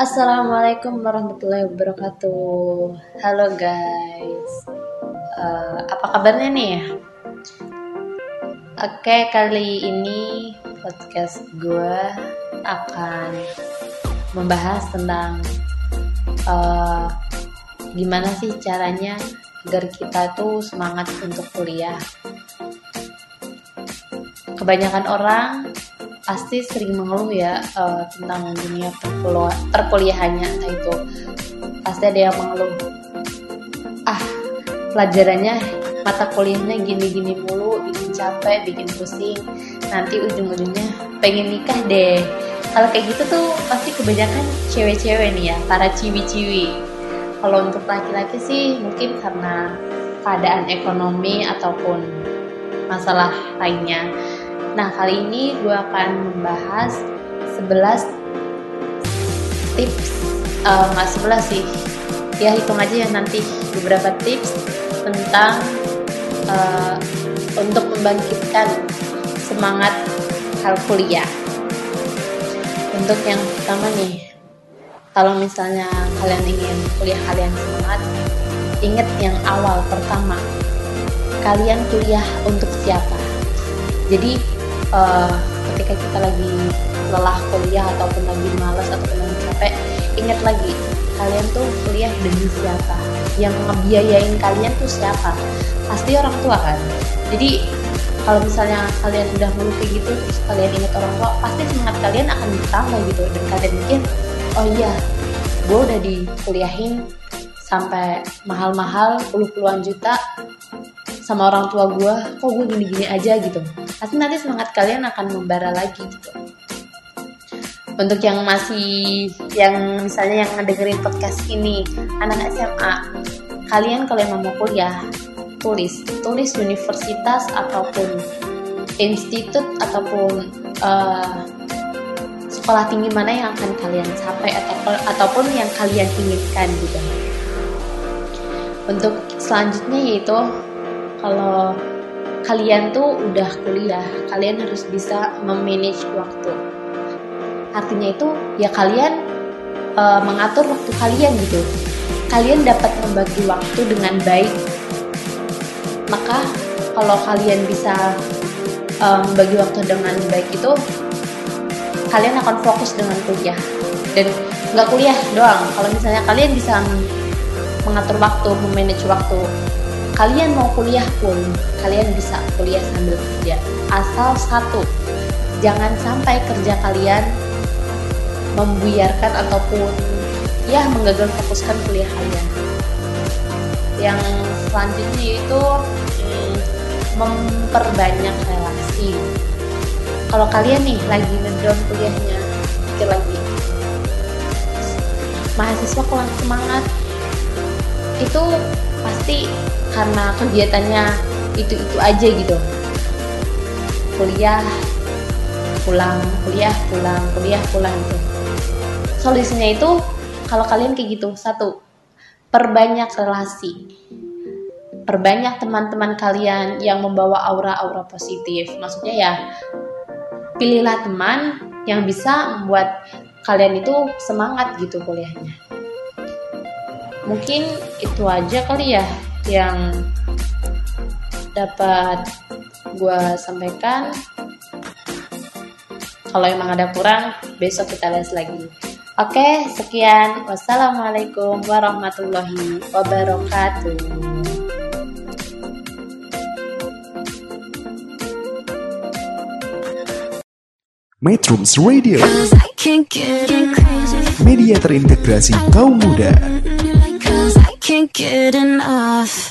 Assalamualaikum warahmatullahi wabarakatuh. Halo guys, Eh, apa kabarnya nih? Oke, kali ini podcast gue akan membahas tentang eh, gimana sih caranya agar kita tuh semangat untuk kuliah. Kebanyakan orang pasti sering mengeluh ya eh, tentang dunia perkulu- perkuliahannya entah itu. Pasti ada yang mengeluh. Ah pelajarannya mata kuliahnya gini-gini mulu bikin capek bikin pusing. Nanti ujung-ujungnya pengen nikah deh. Kalau kayak gitu tuh pasti kebanyakan cewek-cewek nih ya para ciwi-ciwi. Kalau untuk laki-laki sih mungkin karena keadaan ekonomi ataupun masalah lainnya Nah, kali ini gue akan membahas 11 tips, eh, nggak 11 sih, ya hitung aja ya nanti beberapa tips tentang eh, untuk membangkitkan semangat hal kuliah. Untuk yang pertama nih, kalau misalnya kalian ingin kuliah kalian semangat, ingat yang awal pertama, kalian kuliah untuk siapa? Jadi eh, ketika kita lagi lelah kuliah ataupun lagi malas ataupun lagi capek, ingat lagi kalian tuh kuliah demi siapa? Yang ngebiayain kalian tuh siapa? Pasti orang tua kan. Jadi kalau misalnya kalian udah meluk kayak gitu terus kalian ingat orang tua, pasti semangat kalian akan bertambah gitu dan kalian mikir, oh iya, gue udah dikuliahin sampai mahal-mahal puluh-puluhan juta sama orang tua gue kok gue gini-gini aja gitu pasti nanti semangat kalian akan membara lagi gitu. Untuk yang masih yang misalnya yang ngedengerin podcast ini anak SMA kalian kalau emang mau kuliah tulis. Tulis universitas ataupun institut ataupun eh, sekolah tinggi mana yang akan kalian capai atau ataupun yang kalian inginkan gitu. Untuk selanjutnya yaitu kalau kalian tuh udah kuliah, kalian harus bisa memanage waktu. Artinya itu ya kalian e, mengatur waktu kalian gitu. Kalian dapat membagi waktu dengan baik. Maka kalau kalian bisa e, membagi waktu dengan baik itu, kalian akan fokus dengan kuliah. Dan nggak kuliah doang. Kalau misalnya kalian bisa mengatur waktu, memanage waktu, kalian mau kuliah pun kalian bisa kuliah sambil kerja. Asal satu jangan sampai kerja kalian membuyarkan ataupun ya menggagal fokuskan kuliah kalian. Yang selanjutnya itu hmm, memperbanyak relasi. Kalau kalian nih lagi ngedown kuliahnya pikir lagi. Mahasiswa kurang semangat. Itu pasti karena kegiatannya itu-itu aja gitu. Kuliah pulang kuliah pulang kuliah pulang gitu. Solusinya itu kalau kalian kayak gitu. Satu perbanyak relasi. Perbanyak teman-teman kalian yang membawa aura-aura positif. Maksudnya ya pilihlah teman yang bisa membuat kalian itu semangat gitu kuliahnya mungkin itu aja kali ya yang dapat gue sampaikan. Kalau emang ada kurang besok kita les lagi. Oke sekian. Wassalamualaikum warahmatullahi wabarakatuh. Metrums Radio. Media terintegrasi kaum muda Can't get enough.